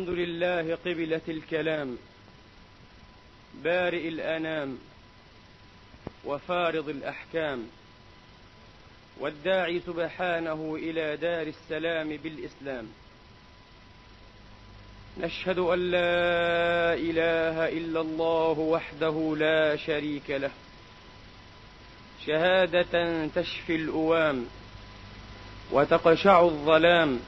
الحمد لله قبلة الكلام بارئ الأنام وفارض الأحكام والداعي سبحانه إلى دار السلام بالإسلام. نشهد أن لا إله إلا الله وحده لا شريك له. شهادة تشفي الأوام وتقشع الظلام.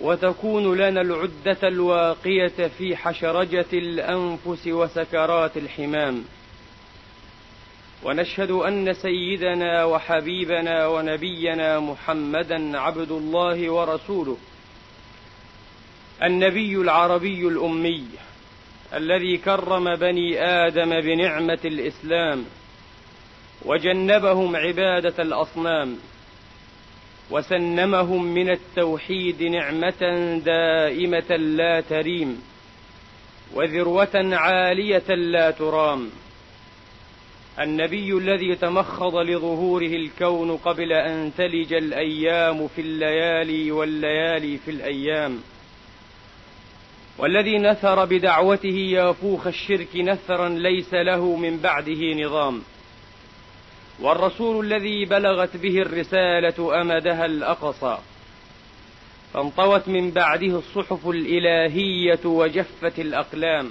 وتكون لنا العدة الواقية في حشرجة الأنفس وسكرات الحمام. ونشهد أن سيدنا وحبيبنا ونبينا محمدا عبد الله ورسوله النبي العربي الأمي الذي كرم بني آدم بنعمة الإسلام وجنبهم عبادة الأصنام وسنمهم من التوحيد نعمة دائمة لا تريم وذروة عالية لا ترام. النبي الذي تمخض لظهوره الكون قبل أن تلج الأيام في الليالي والليالي في الأيام. والذي نثر بدعوته يافوخ الشرك نثرا ليس له من بعده نظام. والرسول الذي بلغت به الرسالة أمدها الأقصى فانطوت من بعده الصحف الإلهية وجفت الأقلام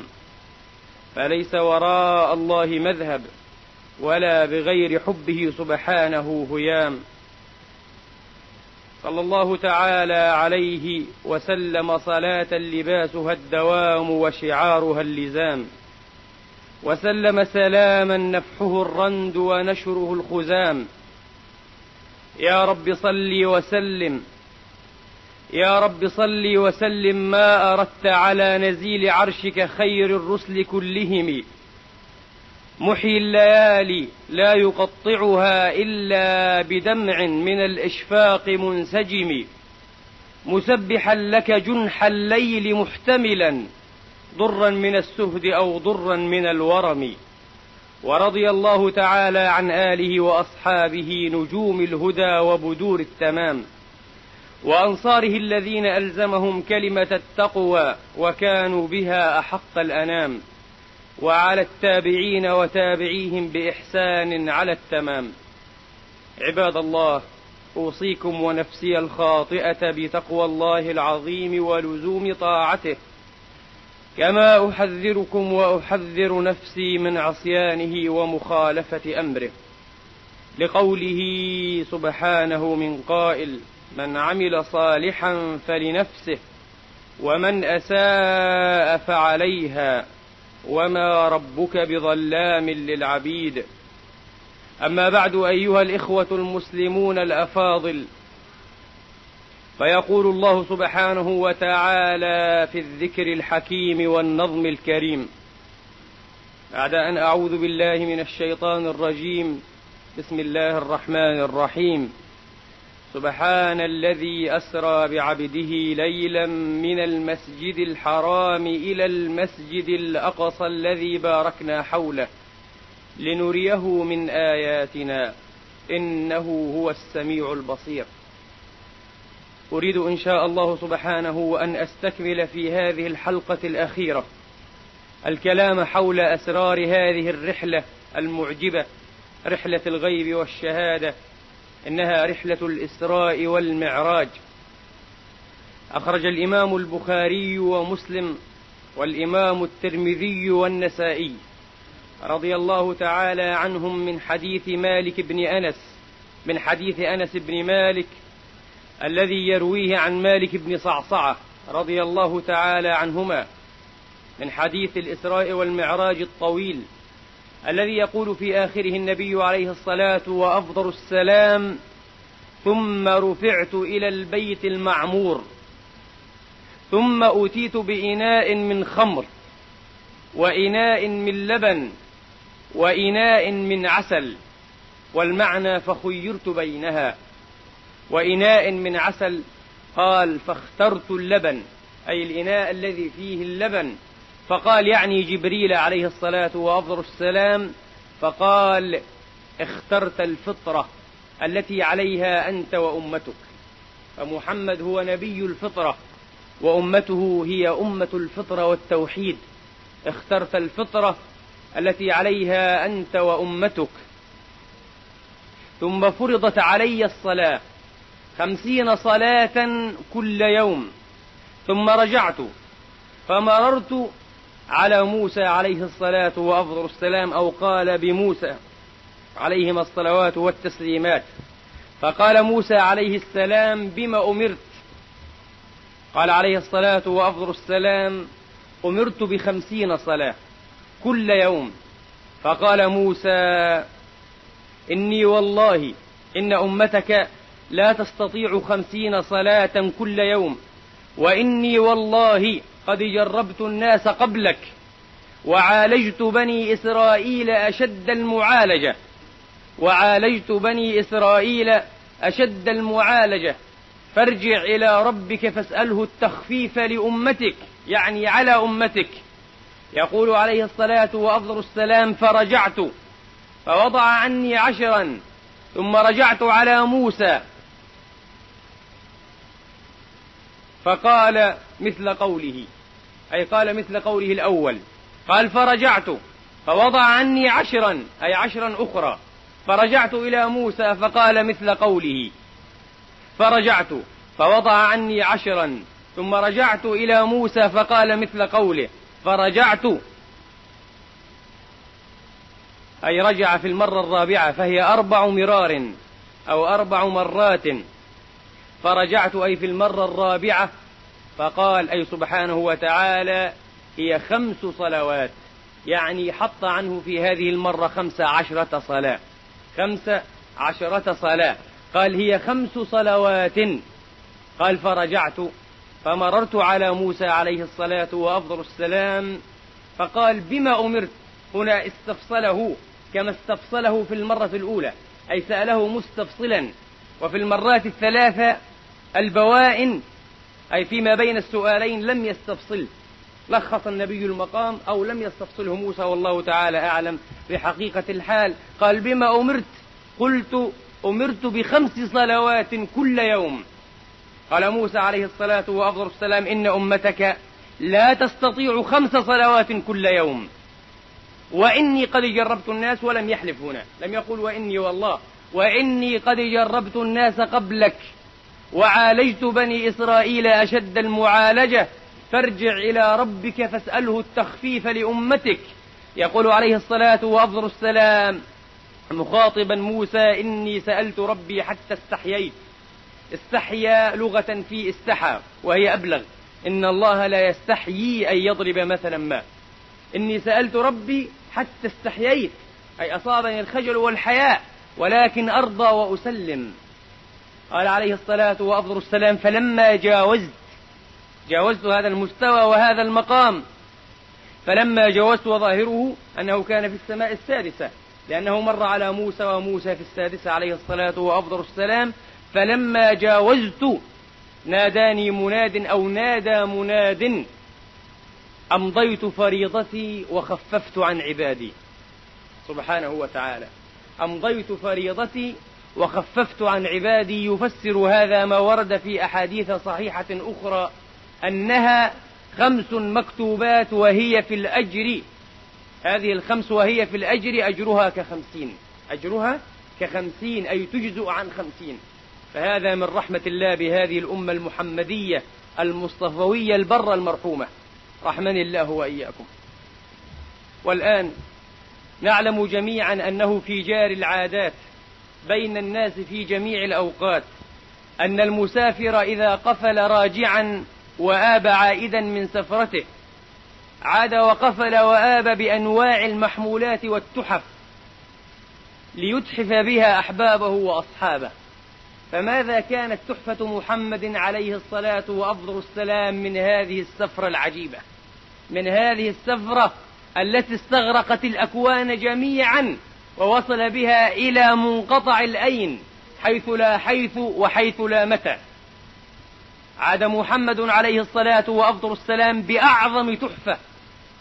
فليس وراء الله مذهب ولا بغير حبه سبحانه هيام. صلى الله تعالى عليه وسلم صلاة لباسها الدوام وشعارها اللزام. وسلم سلاما نفحه الرند ونشره الخزام. يا رب صل وسلم. يا رب صل وسلم ما أردت على نزيل عرشك خير الرسل كلهم. محيي الليالي لا يقطعها إلا بدمع من الإشفاق منسجم. مسبحا لك جنح الليل محتملا. ضرا من السهد أو ضرا من الورم. ورضي الله تعالى عن آله وأصحابه نجوم الهدى وبدور التمام. وأنصاره الذين ألزمهم كلمة التقوى وكانوا بها أحق الأنام. وعلى التابعين وتابعيهم بإحسان على التمام. عباد الله أوصيكم ونفسي الخاطئة بتقوى الله العظيم ولزوم طاعته. كما أحذركم وأحذر نفسي من عصيانه ومخالفة أمره لقوله سبحانه من قائل من عمل صالحا فلنفسه ومن أساء فعليها وما ربك بظلام للعبيد. أما بعد أيها الإخوة المسلمون الأفاضل فيقول الله سبحانه وتعالى في الذكر الحكيم والنظم الكريم. بعد أن أعوذ بالله من الشيطان الرجيم بسم الله الرحمن الرحيم. سبحان الذي أسرى بعبده ليلا من المسجد الحرام إلى المسجد الأقصى الذي باركنا حوله لنريه من آياتنا. إنه هو السميع البصير. أريد إن شاء الله سبحانه أن أستكمل في هذه الحلقة الأخيرة. الكلام حول أسرار هذه الرحلة المعجبة رحلة الغيب والشهادة إنها رحلة الإسراء والمعراج. أخرج الإمام البخاري ومسلم والإمام الترمذي والنسائي رضي الله تعالى عنهم من حديث مالك بن أنس من حديث أنس بن مالك الذي يرويه عن مالك بن صعصعة رضي الله تعالى عنهما من حديث الإسراء والمعراج الطويل الذي يقول في آخره النبي عليه الصلاة وأفضل السلام ثم رفعت إلى البيت المعمور ثم أوتيت بإناء من خمر وإناء من لبن وإناء من عسل والمعنى فخيرت بينها. وإناء من عسل. قال فاخترت اللبن أي الإناء الذي فيه اللبن. فقال يعني جبريل عليه الصلاة وأفضل السلام. فقال اخترت الفطرة التي عليها أنت وأمتك. فمحمد هو نبي الفطرة وأمته هي أمة الفطرة والتوحيد. اخترت الفطرة التي عليها أنت وأمتك. ثم فرضت علي الصلاة. خمسين صلاة كل يوم. ثم رجعت فمررت على موسى عليه الصلاة وأفضل السلام أو قال بموسى عليهما الصلوات والتسليمات. فقال موسى عليه السلام بما أمرت؟ قال عليه الصلاة وأفضل السلام أمرت بخمسين صلاة كل يوم. فقال موسى إني والله إن أمتك لا تستطيع خمسين صلاة كل يوم. وإني والله قد جربت الناس قبلك وعالجت بني إسرائيل أشد المعالجة. وعالجت بني إسرائيل أشد المعالجة. فارجع إلى ربك فاسأله التخفيف لأمتك يعني على أمتك. يقول عليه الصلاة وأفضل السلام فرجعت فوضع عني عشرا ثم رجعت على موسى فقال مثل قوله أي قال مثل قوله الأول قال فرجعت فوضع عني عشرا أي عشرا أخرى فرجعت إلى موسى فقال مثل قوله فرجعت فوضع عني عشرا ثم رجعت إلى موسى فقال مثل قوله فرجعت. أي رجع في المرة الرابعة فهي أربع مرار أو أربع مرات فرجعت أي في المرة الرابعة فقال أي سبحانه وتعالى هي خمس صلوات. يعني حط عنه في هذه المرة خمس عشرة صلاة. خمس عشرة صلاة. قال هي خمس صلوات. قال فرجعت. فمررت على موسى عليه الصلاة وأفضل السلام. فقال بما أمرت؟ هنا استفصله كما استفصله في المرة الأولى. أي سأله مستفصلا. وفي المرات الثلاثة البوائن أي فيما بين السؤالين لم يستفصل. لخص النبي المقام أو لم يستفصله موسى والله تعالى أعلم بحقيقة الحال. قال بما أمرت؟ قلت أمرت بخمس صلوات كل يوم. قال موسى عليه الصلاة وأفضل السلام إن أمتك لا تستطيع خمس صلوات كل يوم وإني قد جربت الناس ولم يحلف هنا لم يقول وإني والله وإني قد جربت الناس قبلك. وعالجت بني إسرائيل أشد المعالجة فارجع إلى ربك فاسأله التخفيف لأمتك. يقول عليه الصلاة وأفضل السلام مخاطبا موسى إني سألت ربي حتى استحييت. استحيا لغة في استحى وهي أبلغ. إن الله لا يستحيي أن يضرب مثلا ما. إني سألت ربي حتى استحييت أي أصابني الخجل والحياء ولكن أرضى وأسلم. قال عليه الصلاة وأفضل السلام فلما جاوزت جاوزت هذا المستوى وهذا المقام. فلما جاوزت وظاهره أنه كان في السماء السادسة لأنه مر على موسى وموسى في السادسة عليه الصلاة وأفضل السلام. فلما جاوزت ناداني مناد أو نادى مناد أمضيت فريضتي وخففت عن عبادي. سبحانه وتعالى. أمضيت فريضتي وخففت عن عبادي يفسر هذا ما ورد في أحاديث صحيحة أخرى أنها خمس مكتوبات وهي في الأجر. هذه الخمس وهي في الأجر أجرها كخمسين. أجرها كخمسين أي تجزء عن خمسين. فهذا من رحمة الله بهذه الأمة المحمدية المصطفوية البرة المرحومة. رحمني الله وإياكم. والآن نعلم جميعا أنه في جار العادات. بين الناس في جميع الأوقات أن المسافر إذا قفل راجعا وآب عائدا من سفرته عاد وقفل وآب بأنواع المحمولات والتحف ليتحف بها أحبابه وأصحابه. فماذا كانت تحفة محمد عليه الصلاة وأفضل السلام من هذه السفرة العجيبة؟ من هذه السفرة التي استغرقت الأكوان جميعا ووصل بها إلى منقطع الأين حيث لا حيث وحيث لا متى. عاد محمد عليه الصلاة وأفضل السلام بأعظم تحفة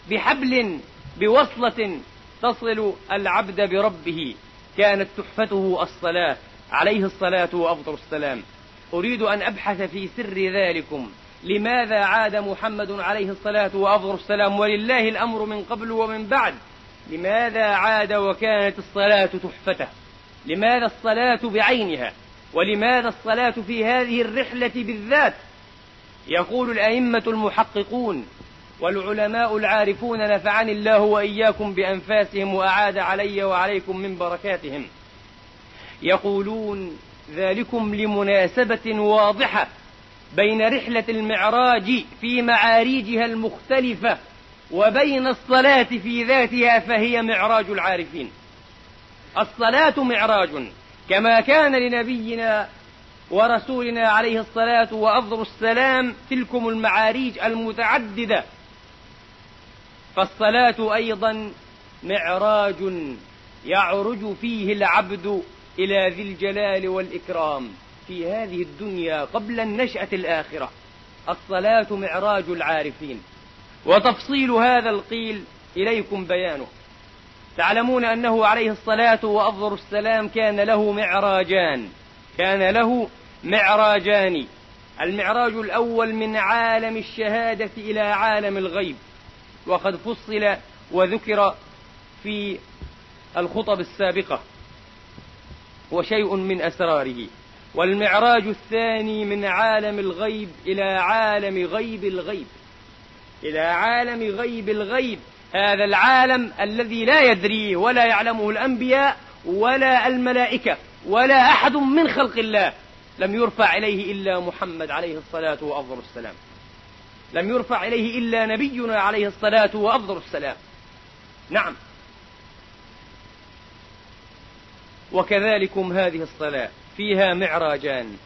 بحبل بوصلة تصل العبد بربه. كانت تحفته الصلاة عليه الصلاة وأفضل السلام. أريد أن أبحث في سر ذلكم. لماذا عاد محمد عليه الصلاة وأفضل السلام؟ ولله الأمر من قبل ومن بعد. لماذا عاد وكانت الصلاة تحفته؟ لماذا الصلاة بعينها؟ ولماذا الصلاة في هذه الرحلة بالذات؟ يقول الأئمة المحققون والعلماء العارفون نفعني الله وإياكم بأنفاسهم وأعاد علي وعليكم من بركاتهم. يقولون ذلكم لمناسبة واضحة بين رحلة المعراج في معاريجها المختلفة وبين الصلاة في ذاتها فهي معراج العارفين. الصلاة معراج كما كان لنبينا ورسولنا عليه الصلاة وأفضل السلام تلكم المعاريج المتعددة. فالصلاة أيضا معراج يعرج فيه العبد إلى ذي الجلال والإكرام في هذه الدنيا قبل النشأة الآخرة. الصلاة معراج العارفين. وتفصيل هذا القيل إليكم بيانه. تعلمون أنه عليه الصلاة وأفضل السلام كان له معراجان. كان له معراجان. المعراج الأول من عالم الشهادة إلى عالم الغيب. وقد فصل وذكر في الخطب السابقة. وشيء من أسراره. والمعراج الثاني من عالم الغيب إلى عالم غيب الغيب. إلى عالم غيب الغيب. هذا العالم الذي لا يدريه ولا يعلمه الأنبياء ولا الملائكة ولا أحد من خلق الله. لم يرفع إليه إلا محمد عليه الصلاة وأفضل السلام. لم يرفع إليه إلا نبينا عليه الصلاة وأفضل السلام. نعم. وكذلكم هذه الصلاة. فيها معراجان.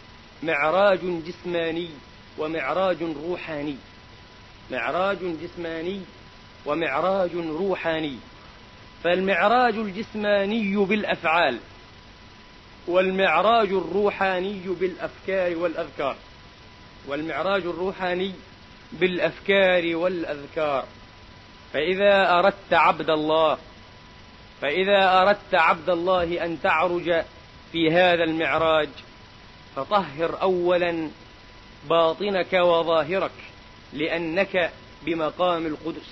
معراج جسماني ومعراج روحاني. معراج جسماني ومعراج روحاني. فالمعراج الجسماني بالأفعال والمعراج الروحاني بالأفكار والأذكار. والمعراج الروحاني بالأفكار والأذكار. فإذا أردت عبد الله فإذا أردت عبد الله أن تعرج في هذا المعراج فطهر اولا باطنك وظاهرك. لأنك بمقام القدس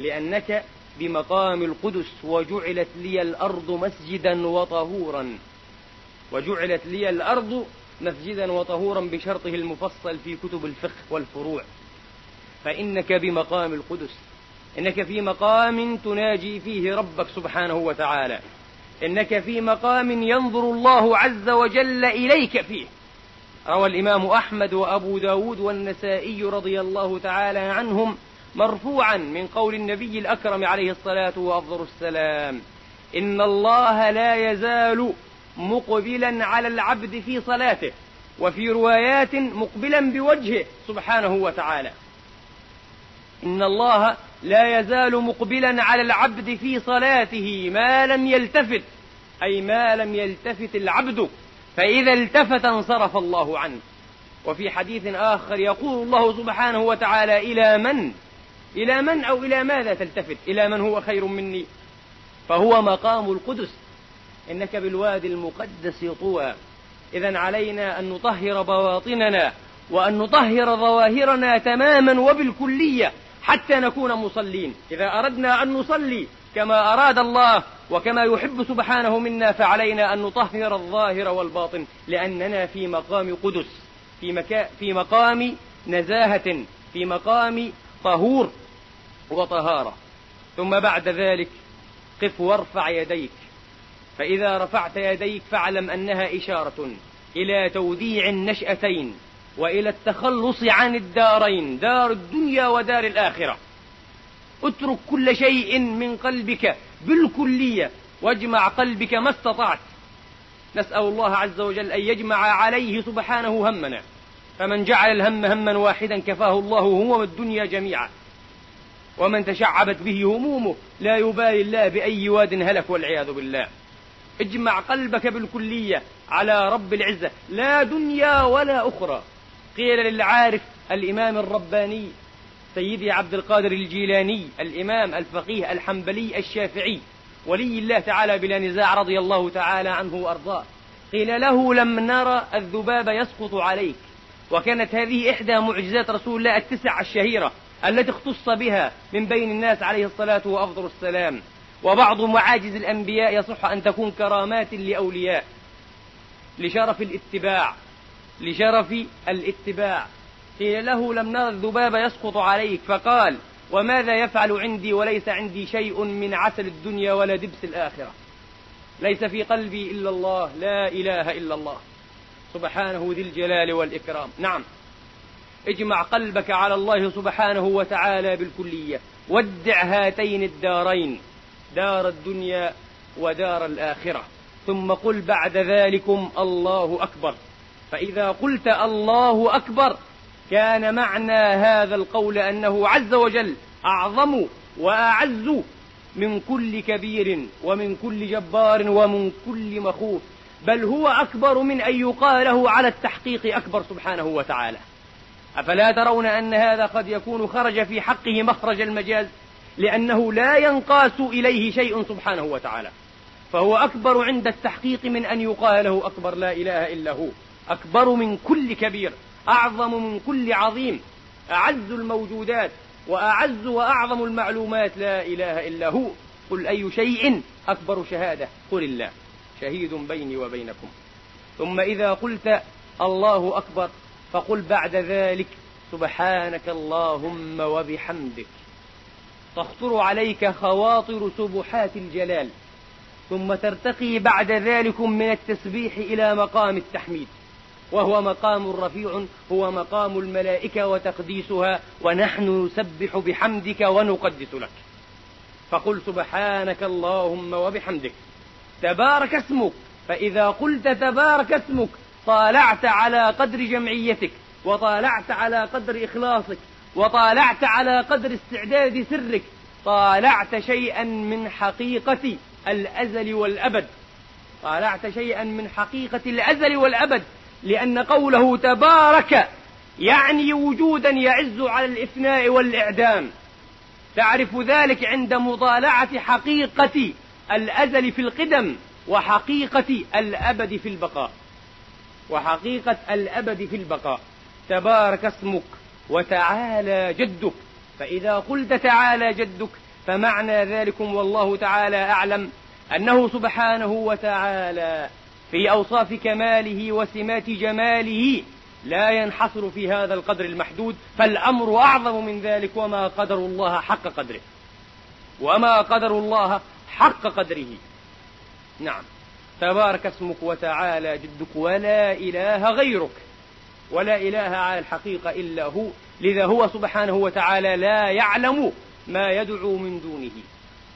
لأنك بمقام القدس وجعلت لي الأرض مسجدا وطهورا. وجعلت لي الأرض مسجدا وطهورا بشرطه المفصل في كتب الفقه والفروع. فإنك بمقام القدس إنك في مقام تناجي فيه ربك سبحانه وتعالى. إنك في مقام ينظر الله عز وجل إليك فيه. روى الإمام أحمد وأبو داود والنسائي رضي الله تعالى عنهم مرفوعا من قول النبي الأكرم عليه الصلاة وأفضل السلام. إن الله لا يزال مقبلا على العبد في صلاته وفي روايات مقبلا بوجهه سبحانه وتعالى. إن الله لا يزال مقبلا على العبد في صلاته ما لم يلتفت أي ما لم يلتفت العبد فإذا التفت انصرف الله عنه. وفي حديث آخر يقول الله سبحانه وتعالى إلى من؟ إلى من أو إلى ماذا تلتفت؟ إلى من هو خير مني؟ فهو مقام القدس. إنك بالوادي المقدس طوى. إذا علينا أن نطهر بواطننا وأن نطهر ظواهرنا تماما وبالكلية حتى نكون مصلين. إذا أردنا أن نصلي كما أراد الله وكما يحب سبحانه منا فعلينا أن نطهر الظاهر والباطن لأننا في مقام قدس في, مكا في مقام نزاهة في مقام طهور وطهارة. ثم بعد ذلك قف وارفع يديك. فإذا رفعت يديك فاعلم أنها إشارة إلى توديع النشأتين وإلى التخلص عن الدارين دار الدنيا ودار الآخرة. اترك كل شيء من قلبك بالكلية واجمع قلبك ما استطعت. نسأل الله عز وجل أن يجمع عليه سبحانه همنا. فمن جعل الهم هما واحدا كفاه الله هو والدنيا جميعا. ومن تشعبت به همومه لا يبالي الله بأي واد هلك والعياذ بالله. اجمع قلبك بالكلية على رب العزة لا دنيا ولا أخرى. قيل للعارف الإمام الرباني سيدي عبد القادر الجيلاني الإمام الفقيه الحنبلي الشافعي ولي الله تعالى بلا نزاع رضي الله تعالى عنه وأرضاه. قيل له لم نرى الذباب يسقط عليك. وكانت هذه إحدى معجزات رسول الله التسع الشهيرة التي اختص بها من بين الناس عليه الصلاة وأفضل السلام. وبعض معاجز الأنبياء يصح أن تكون كرامات لأولياء. لشرف الاتباع. لشرف الاتباع. قيل له لم نرى الذباب يسقط عليك فقال وماذا يفعل عندي وليس عندي شيء من عسل الدنيا ولا دبس الآخرة؟ ليس في قلبي إلا الله لا إله إلا الله. سبحانه ذي الجلال والإكرام. نعم. اجمع قلبك على الله سبحانه وتعالى بالكلية. ودع هاتين الدارين دار الدنيا ودار الآخرة. ثم قل بعد ذلكم الله أكبر. فإذا قلت الله أكبر كان معنى هذا القول أنه عز وجل أعظم وأعز من كل كبير ومن كل جبار ومن كل مخوف بل هو أكبر من أن يقاله على التحقيق أكبر سبحانه وتعالى. أفلا ترون أن هذا قد يكون خرج في حقه مخرج المجاز لأنه لا ينقاس إليه شيء سبحانه وتعالى. فهو أكبر عند التحقيق من أن يقال له أكبر لا إله إلا هو أكبر من كل كبير. أعظم من كل عظيم أعز الموجودات وأعز وأعظم المعلومات لا إله إلا هو. قل أي شيء أكبر شهادة؟ قل الله. شهيد بيني وبينكم. ثم إذا قلت الله أكبر فقل بعد ذلك سبحانك اللهم وبحمدك. تخطر عليك خواطر سبحات الجلال ثم ترتقي بعد ذلكم من التسبيح إلى مقام التحميد. وهو مقام رفيع هو مقام الملائكة وتقديسها ونحن نسبح بحمدك ونقدس لك. فقل سبحانك اللهم وبحمدك. تبارك اسمك. فإذا قلت تبارك اسمك طالعت على قدر جمعيتك وطالعت على قدر إخلاصك وطالعت على قدر استعداد سرك طالعت شيئا من حقيقة الأزل والأبد. طالعت شيئا من حقيقة الأزل والأبد. لأن قوله تبارك يعني وجودا يعز على الإفناء والإعدام. تعرف ذلك عند مطالعة حقيقة الأزل في القدم وحقيقة الأبد في البقاء. وحقيقة الأبد في البقاء. تبارك اسمك وتعالى جدك. فإذا قلت تعالى جدك فمعنى ذلكم والله تعالى أعلم أنه سبحانه وتعالى. في أوصاف كماله وسمات جماله لا ينحصر في هذا القدر المحدود فالأمر أعظم من ذلك وما قدر الله حق قدره. وما قدر الله حق قدره. نعم. تبارك اسمك وتعالى جدك ولا إله غيرك. ولا إله على الحقيقة إلا هو. لذا هو سبحانه وتعالى لا يعلم ما يدعو من دونه.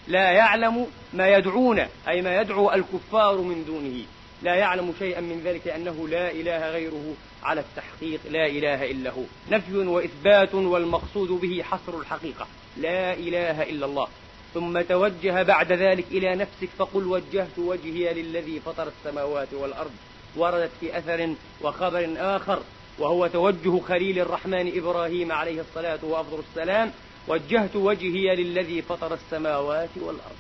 لا يعلم ما يدعون أي ما يدعو الكفار من دونه. لا يعلم شيئا من ذلك أنه لا إله غيره على التحقيق لا إله إلا هو. نفي وإثبات والمقصود به حصر الحقيقة. لا إله إلا الله. ثم توجه بعد ذلك إلى نفسك فقل وجهت وجهي للذي فطر السماوات والأرض وردت في أثر وخبر آخر وهو توجه خليل الرحمن إبراهيم عليه الصلاة وأفضل السلام وجهت وجهي للذي فطر السماوات والأرض.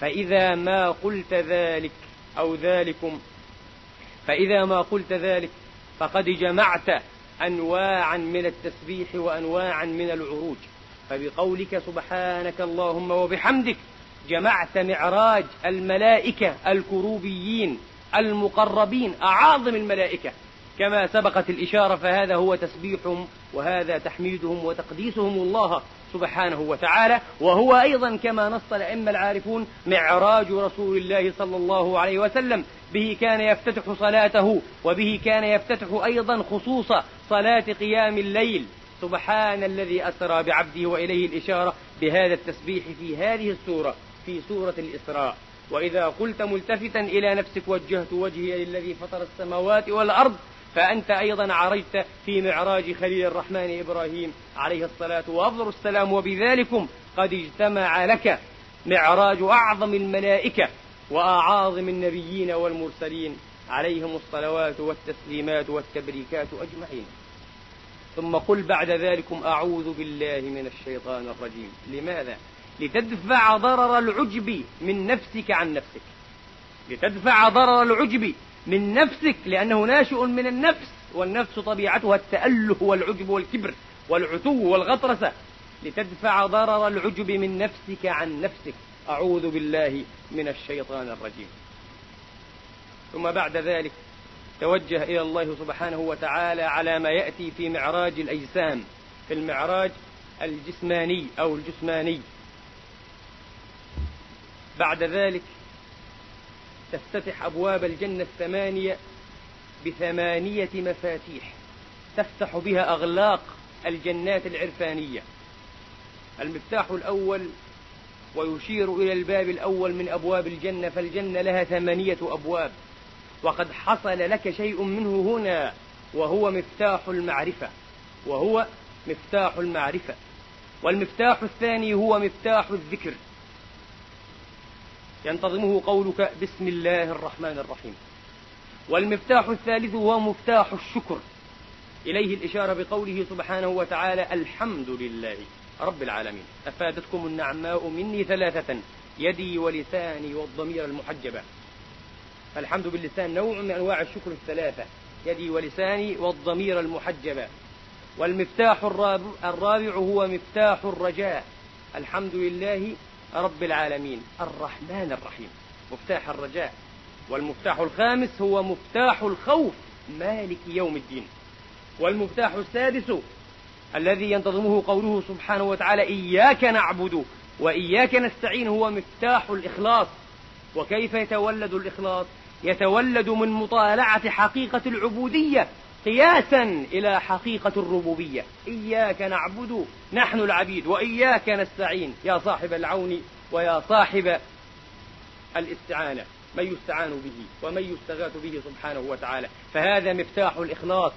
فإذا ما قلت ذلك أو ذلكم. فإذا ما قلت ذلك فقد جمعت أنواعا من التسبيح وأنواعا من العروج. فبقولك سبحانك اللهم وبحمدك جمعت معراج الملائكة الكروبيين المقربين أعاظم الملائكة. كما سبقت الإشارة فهذا هو تسبيحهم وهذا تحميدهم وتقديسهم الله. سبحانه وتعالى وهو أيضا كما نص الأئمة العارفون معراج رسول الله صلى الله عليه وسلم. به كان يفتتح صلاته وبه كان يفتتح أيضا خصوص صلاة قيام الليل. سبحان الذي أسرى بعبده وإليه الإشارة بهذا التسبيح في هذه السورة في سورة الإسراء. وإذا قلت ملتفتا إلى نفسك وجهت وجهي للذي فطر السماوات والأرض فأنت أيضا عرجت في معراج خليل الرحمن إبراهيم عليه الصلاة وأفضل السلام وبذلكم قد اجتمع لك معراج أعظم الملائكة وأعاظم النبيين والمرسلين عليهم الصلوات والتسليمات والتبريكات أجمعين. ثم قل بعد ذلكم أعوذ بالله من الشيطان الرجيم. لماذا؟ لتدفع ضرر العجب من نفسك عن نفسك. لتدفع ضرر العجب من نفسك لأنه ناشئ من النفس والنفس طبيعتها التأله والعجب والكبر والعتو والغطرسة. لتدفع ضرر العجب من نفسك عن نفسك. أعوذ بالله من الشيطان الرجيم. ثم بعد ذلك توجه إلى الله سبحانه وتعالى على ما يأتي في معراج الأجسام في المعراج الجسماني أو الجسماني. بعد ذلك تفتتح أبواب الجنة الثمانية بثمانية مفاتيح. تفتح بها أغلاق الجنات العرفانية. المفتاح الأول ويشير إلى الباب الأول من أبواب الجنة فالجنة لها ثمانية أبواب. وقد حصل لك شيء منه هنا وهو مفتاح المعرفة. وهو مفتاح المعرفة. والمفتاح الثاني هو مفتاح الذكر. ينتظمه قولك بسم الله الرحمن الرحيم. والمفتاح الثالث هو مفتاح الشكر. إليه الإشارة بقوله سبحانه وتعالى الحمد لله رب العالمين. أفادتكم النعماء مني ثلاثة يدي ولساني والضمير المحجبة فالحمد باللسان نوع من أنواع الشكر الثلاثة يدي ولساني والضمير المحجبة والمفتاح الرابع هو مفتاح الرجاء. الحمد لله رب العالمين الرحمن الرحيم. مفتاح الرجاء. والمفتاح الخامس هو مفتاح الخوف مالك يوم الدين. والمفتاح السادس الذي ينتظمه قوله سبحانه وتعالى إياك نعبد وإياك نستعين هو مفتاح الإخلاص. وكيف يتولد الإخلاص؟ يتولد من مطالعة حقيقة العبودية قياسا إلى حقيقة الربوبية. إياك نعبد نحن العبيد وإياك نستعين. يا صاحب العون ويا صاحب الاستعانة. من يستعان به ومن يستغاث به سبحانه وتعالى. فهذا مفتاح الإخلاص.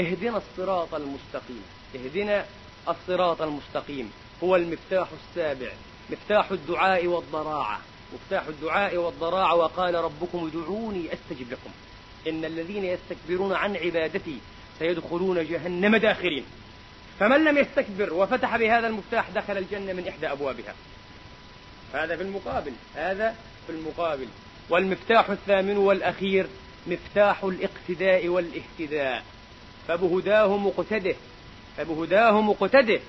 اهدنا الصراط المستقيم. اهدنا الصراط المستقيم. هو المفتاح السابع. مفتاح الدعاء والضراعة. مفتاح الدعاء والضراعة وقال ربكم ادعوني أستجب لكم. إن الذين يستكبرون عن عبادتي سيدخلون جهنم داخرين. فمن لم يستكبر وفتح بهذا المفتاح دخل الجنة من إحدى أبوابها. هذا في المقابل هذا في المقابل. والمفتاح الثامن والأخير مفتاح الاقتداء والاهتداء. فبهداه مقتده فبهداه مقتده.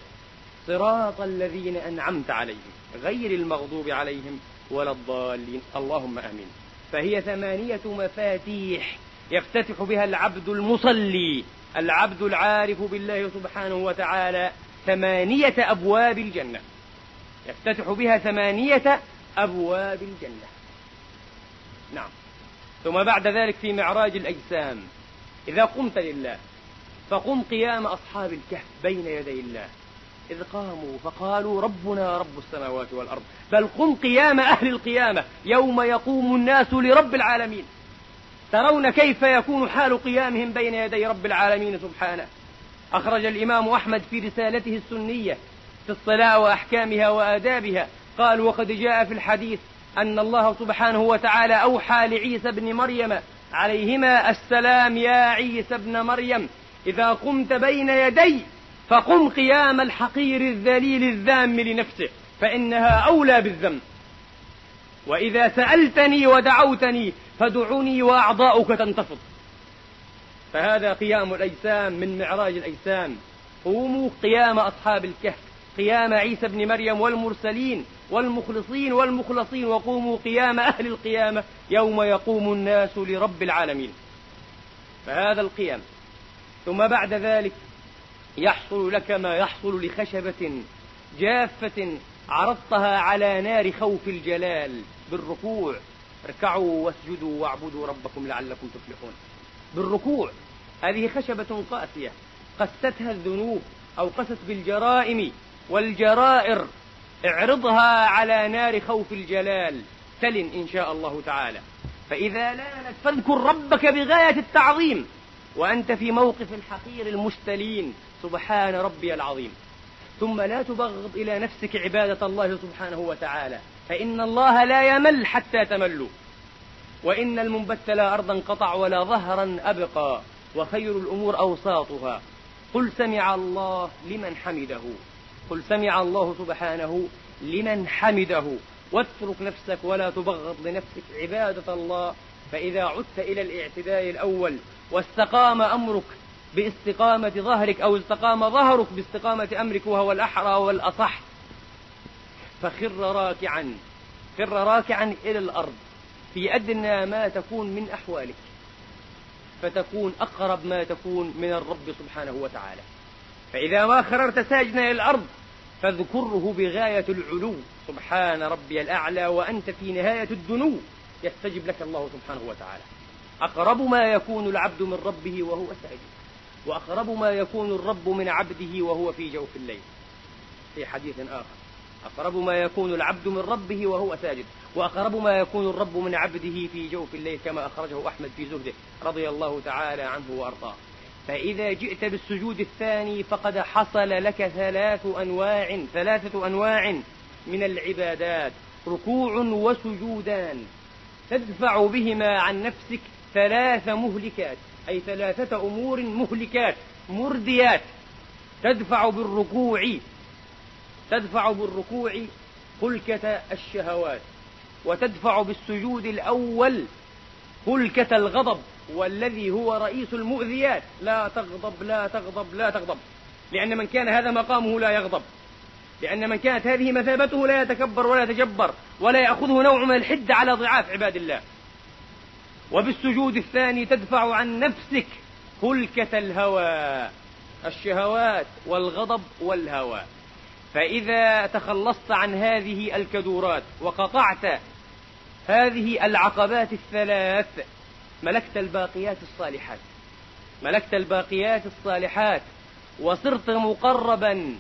صراط الذين أنعمت عليهم غير المغضوب عليهم ولا الضالين. اللهم آمين. فهي ثمانية مفاتيح يفتتح بها العبد المصلي العبد العارف بالله سبحانه وتعالى ثمانية أبواب الجنة. يفتتح بها ثمانية أبواب الجنة. نعم. ثم بعد ذلك في معراج الأجسام. إذا قمت لله فقم قيام أصحاب الكهف بين يدي الله. إذ قاموا فقالوا ربنا رب السماوات والأرض بل قم قيام أهل القيامة يوم يقوم الناس لرب العالمين. ترون كيف يكون حال قيامهم بين يدي رب العالمين سبحانه. أخرج الإمام أحمد في رسالته السنية في الصلاة وأحكامها وآدابها قال وقد جاء في الحديث أن الله سبحانه وتعالى أوحى لعيسى بن مريم عليهما السلام يا عيسى ابن مريم إذا قمت بين يدي فقم قيام الحقير الذليل الذام لنفسه فإنها أولى بالذم. وإذا سألتني ودعوتني فدعوني وأعضاؤك تنتفض. فهذا قيام الأجسام من معراج الأجسام. قوموا قيام أصحاب الكهف قيام عيسى بن مريم والمرسلين والمخلصين والمخلصين وقوموا قيام أهل القيامة يوم يقوم الناس لرب العالمين. فهذا القيام. ثم بعد ذلك يحصل لك ما يحصل لخشبة جافة عرضتها على نار خوف الجلال بالركوع. اركعوا واسجدوا واعبدوا ربكم لعلكم تفلحون. بالركوع. هذه خشبة قاسية. قستها الذنوب أو قست بالجرائم والجرائر. اعرضها على نار خوف الجلال. تلن إن شاء الله تعالى. فإذا لانت فاذكر ربك بغاية التعظيم. وأنت في موقف الحقير المستلين. سبحان ربي العظيم. ثم لا تبغض إلى نفسك عبادة الله سبحانه وتعالى. فإن الله لا يمل حتى تملوا. وإن المنبت لا أرضا قطع ولا ظهرا أبقى. وخير الأمور أوساطها. قل سمع الله لمن حمده. قل سمع الله سبحانه لمن حمده. واترك نفسك ولا تبغض لنفسك عبادة الله. فإذا عدت إلى الاعتداء الأول واستقام أمرك باستقامة ظهرك أو استقام ظهرك باستقامة أمرك وهو الأحرى والأصح. فخر راكعا خر راكعا إلى الأرض في أدنى ما تكون من أحوالك فتكون أقرب ما تكون من الرب سبحانه وتعالى. فإذا ما خررت ساجدا إلى الأرض فاذكره بغاية العلو. سبحان ربي الأعلى وأنت في نهاية الدنو. يستجب لك الله سبحانه وتعالى. أقرب ما يكون العبد من ربه وهو ساجد وأقرب ما يكون الرب من عبده وهو في جوف الليل. في حديث آخر أقرب ما يكون العبد من ربه وهو ساجد وأقرب ما يكون الرب من عبده في جوف الليل كما أخرجه أحمد في زهده رضي الله تعالى عنه وأرضاه. فإذا جئت بالسجود الثاني فقد حصل لك ثلاث أنواع ثلاثة أنواع من العبادات ركوع وسجودان تدفع بهما عن نفسك ثلاث مهلكات أي ثلاثة أمور مهلكات مرديات تدفع بالركوع تدفع بالركوع هلكة الشهوات وتدفع بالسجود الأول هلكة الغضب والذي هو رئيس المؤذيات. لا تغضب لا تغضب لا تغضب لأن من كان هذا مقامه لا يغضب لأن من كانت هذه مثابته لا يتكبر ولا يتجبر ولا يأخذه نوع من الحد على ضعاف عباد الله. وبالسجود الثاني تدفع عن نفسك هلكة الهوى الشهوات والغضب والهوى. فإذا تخلصت عن هذه الكدورات وقطعت هذه العقبات الثلاث ملكت الباقيات الصالحات. ملكت الباقيات الصالحات. وصرت مقربا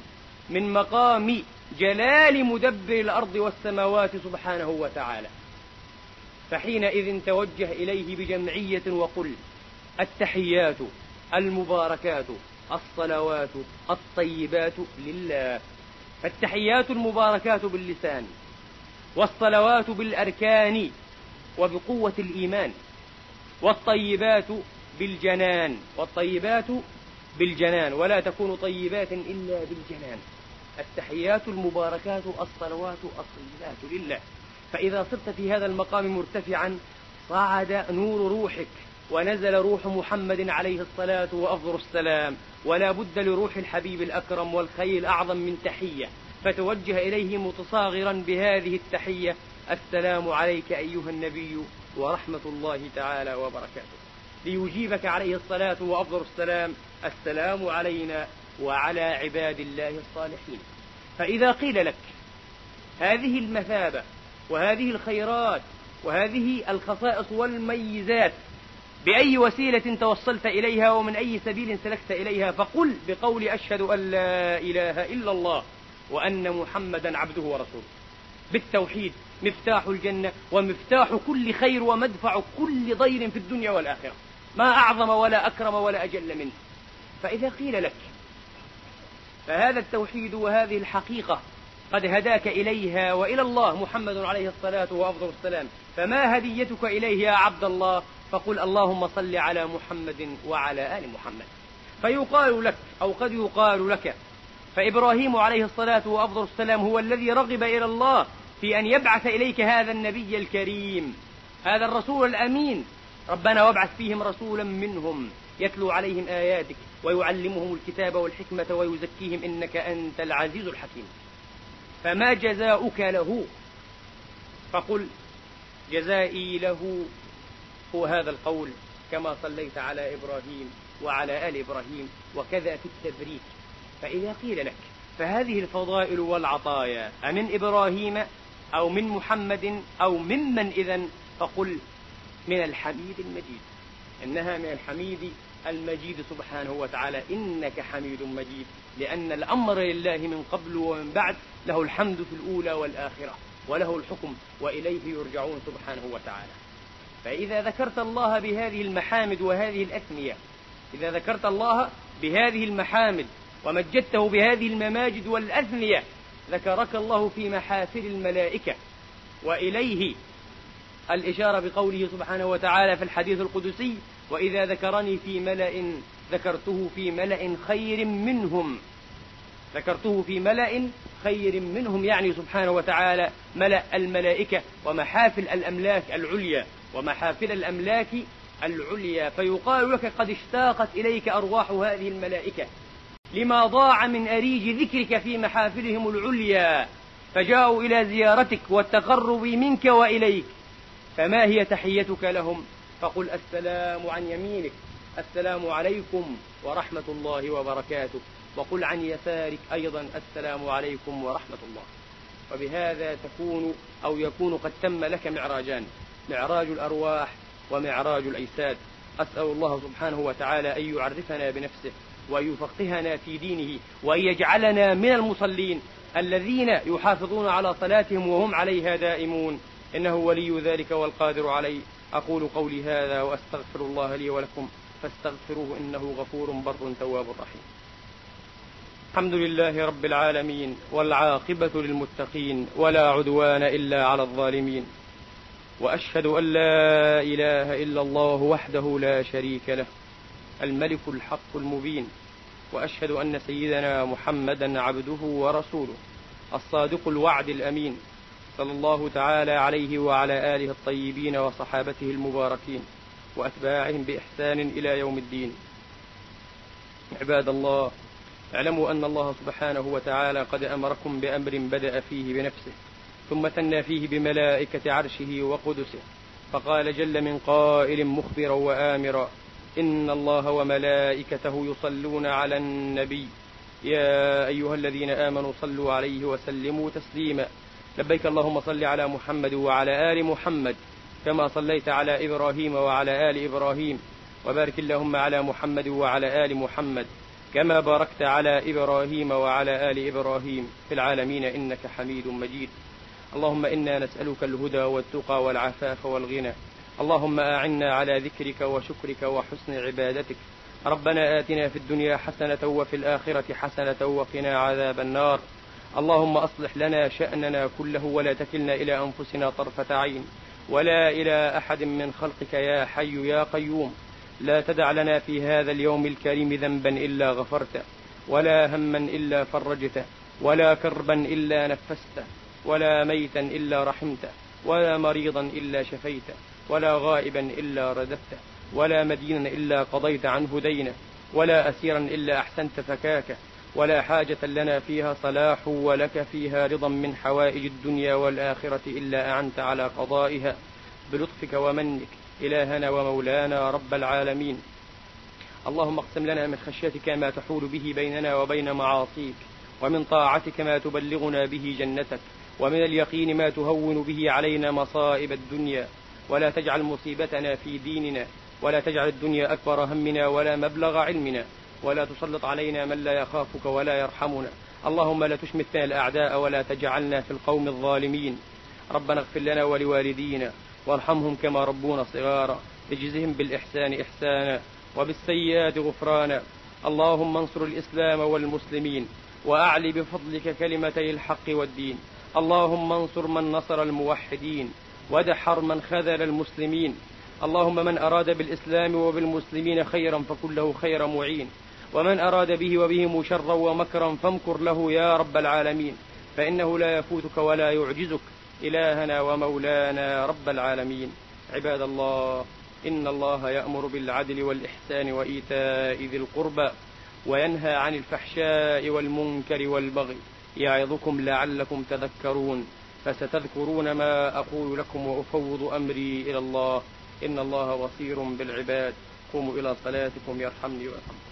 من مقام جلال مدبر الأرض والسماوات سبحانه وتعالى. فحينئذ توجه إليه بجمعية وقل التحيات المباركات الصلوات الطيبات لله. فالتحيات المباركات باللسان والصلوات بالأركان وبقوة الإيمان والطيبات بالجنان والطيبات بالجنان. ولا تكون طيبات إلا بالجنان. التحيات المباركات الصلوات الطيبات لله. فإذا صرت في هذا المقام مرتفعا صعد نور روحك ونزل روح محمد عليه الصلاة وأفضل السلام. ولا بد لروح الحبيب الأكرم والخير الأعظم من تحية. فتوجه إليه متصاغرا بهذه التحية. السلام عليك أيها النبي ورحمة الله تعالى وبركاته. ليجيبك عليه الصلاة وأفضل السلام. السلام علينا وعلى عباد الله الصالحين. فإذا قيل لك هذه المثابة وهذه الخيرات وهذه الخصائص والميزات بأي وسيلة توصلت إليها ومن أي سبيل سلكت إليها فقل بقول أشهد أن لا إله إلا الله وأن محمدا عبده ورسوله. بالتوحيد مفتاح الجنة ومفتاح كل خير ومدفع كل ضير في الدنيا والآخرة. ما أعظم ولا أكرم ولا أجل منه. فإذا قيل لك فهذا التوحيد وهذه الحقيقة قد هداك إليها وإلى الله محمد عليه الصلاة وأفضل السلام. فما هديتك إليه يا عبد الله؟ فقل اللهم صل على محمد وعلى آل محمد. فيقال لك أو قد يقال لك فإبراهيم عليه الصلاة وأفضل السلام هو الذي رغب إلى الله في أن يبعث إليك هذا النبي الكريم هذا الرسول الأمين. ربنا وابعث فيهم رسولا منهم يتلو عليهم آياتك ويعلمهم الكتاب والحكمة ويزكيهم إنك أنت العزيز الحكيم. فما جزاؤك له؟ فقل جزائي له هو هذا القول كما صليت على إبراهيم وعلى آل إبراهيم وكذا في التبريك. فإذا قيل لك فهذه الفضائل والعطايا أمن إبراهيم أو من محمد أو ممن إذا فقل من الحميد المجيد. إنها من الحميد المجيد سبحانه وتعالى. إنك حميد مجيد. لأن الأمر لله من قبل ومن بعد له الحمد في الأولى والآخرة وله الحكم وإليه يرجعون سبحانه وتعالى. فإذا ذكرت الله بهذه المحامد وهذه الأثنية إذا ذكرت الله بهذه المحامد ومجدته بهذه المماجد والأثنية ذكرك الله في محافل الملائكة. وإليه الإشارة بقوله سبحانه وتعالى في الحديث القدسي وإذا ذكرني في ملأ ذكرته في ملأ خير منهم. ذكرته في ملأ خير منهم يعني سبحانه وتعالى ملأ الملائكة ومحافل الأملاك العليا ومحافل الأملاك العليا. فيقال لك قد اشتاقت إليك أرواح هذه الملائكة لما ضاع من أريج ذكرك في محافلهم العليا. فجاءوا إلى زيارتك والتقرب منك وإليك فما هي تحيتك لهم؟ فقل السلام عن يمينك السلام عليكم ورحمة الله وبركاته. وقل عن يسارك أيضا السلام عليكم ورحمة الله. وبهذا تكون أو يكون قد تم لك معراجان معراج الأرواح ومعراج الأجساد أسأل الله سبحانه وتعالى أن يعرفنا بنفسه وأن يفقهنا في دينه وأن يجعلنا من المصلين الذين يحافظون على صلاتهم وهم عليها دائمون. إنه ولي ذلك والقادر عليه. أقول قولي هذا وأستغفر الله لي ولكم فاستغفروه إنه غفور بر تواب رحيم. الحمد لله رب العالمين والعاقبة للمتقين ولا عدوان إلا على الظالمين. وأشهد أن لا إله إلا الله وحده لا شريك له الملك الحق المبين. وأشهد أن سيدنا محمدا عبده ورسوله الصادق الوعد الأمين. صلى الله تعالى عليه وعلى آله الطيبين وصحابته المباركين وأتباعهم بإحسان إلى يوم الدين. عباد الله اعلموا أن الله سبحانه وتعالى قد أمركم بأمر بدأ فيه بنفسه ثم ثنى فيه بملائكة عرشه وقدسه فقال جل من قائل مخبرا وآمرا إن الله وملائكته يصلون على النبي. يا أيها الذين آمنوا صلوا عليه وسلموا تسليما. لبيك اللهم صل على محمد وعلى آل محمد كما صليت على إبراهيم وعلى آل إبراهيم وبارك اللهم على محمد وعلى آل محمد كما باركت على إبراهيم وعلى آل إبراهيم في العالمين إنك حميد مجيد. اللهم إنا نسألك الهدى والتقى والعفاف والغنى. اللهم أعنا على ذكرك وشكرك وحسن عبادتك. ربنا آتنا في الدنيا حسنة وفي الآخرة حسنة وقنا عذاب النار. اللهم أصلح لنا شأننا كله ولا تكلنا إلى أنفسنا طرفة عين. ولا إلى أحد من خلقك يا حي يا قيوم. لا تدع لنا في هذا اليوم الكريم ذنبا إلا غفرته. ولا هما إلا فرجته. ولا كربا إلا نفسته. ولا ميتا إلا رحمته. ولا مريضا إلا شفيته. ولا غائبا إلا رددته. ولا مدينا إلا قضيت عنه دينه. ولا أسيرا إلا أحسنت فكاكه. ولا حاجة لنا فيها صلاح ولك فيها رضا من حوائج الدنيا والآخرة إلا أعنت على قضائها. بلطفك ومنك إلهنا ومولانا رب العالمين. اللهم اقسم لنا من خشيتك ما تحول به بيننا وبين معاصيك ومن طاعتك ما تبلغنا به جنتك ومن اليقين ما تهون به علينا مصائب الدنيا. ولا تجعل مصيبتنا في ديننا ولا تجعل الدنيا أكبر همنا ولا مبلغ علمنا. ولا تسلط علينا من لا يخافك ولا يرحمنا. اللهم لا تشمت بنا الأعداء ولا تجعلنا في القوم الظالمين. ربنا اغفر لنا ولوالدينا وارحمهم كما ربونا صغارا. اجزهم بالإحسان إحسانا وبالسيئات غفرانا. اللهم انصر الإسلام والمسلمين وأعلي بفضلك كلمتي الحق والدين. اللهم انصر من نصر الموحدين ودحر من خذل المسلمين. اللهم من أراد بالإسلام وبالمسلمين خيرا فكن له خير معين. ومن أراد به وبهم شرا ومكرا فامكر له يا رب العالمين فإنه لا يفوتك ولا يعجزك. إلهنا ومولانا رب العالمين. عباد الله إن الله يأمر بالعدل والإحسان وإيتاء ذي القربى وينهى عن الفحشاء والمنكر والبغي. يعظكم لعلكم تذكرون فستذكرون ما أقول لكم وأفوض أمري إلى الله. إن الله بصير بالعباد. قوموا إلى صلاتكم يرحمني ويرحمكم.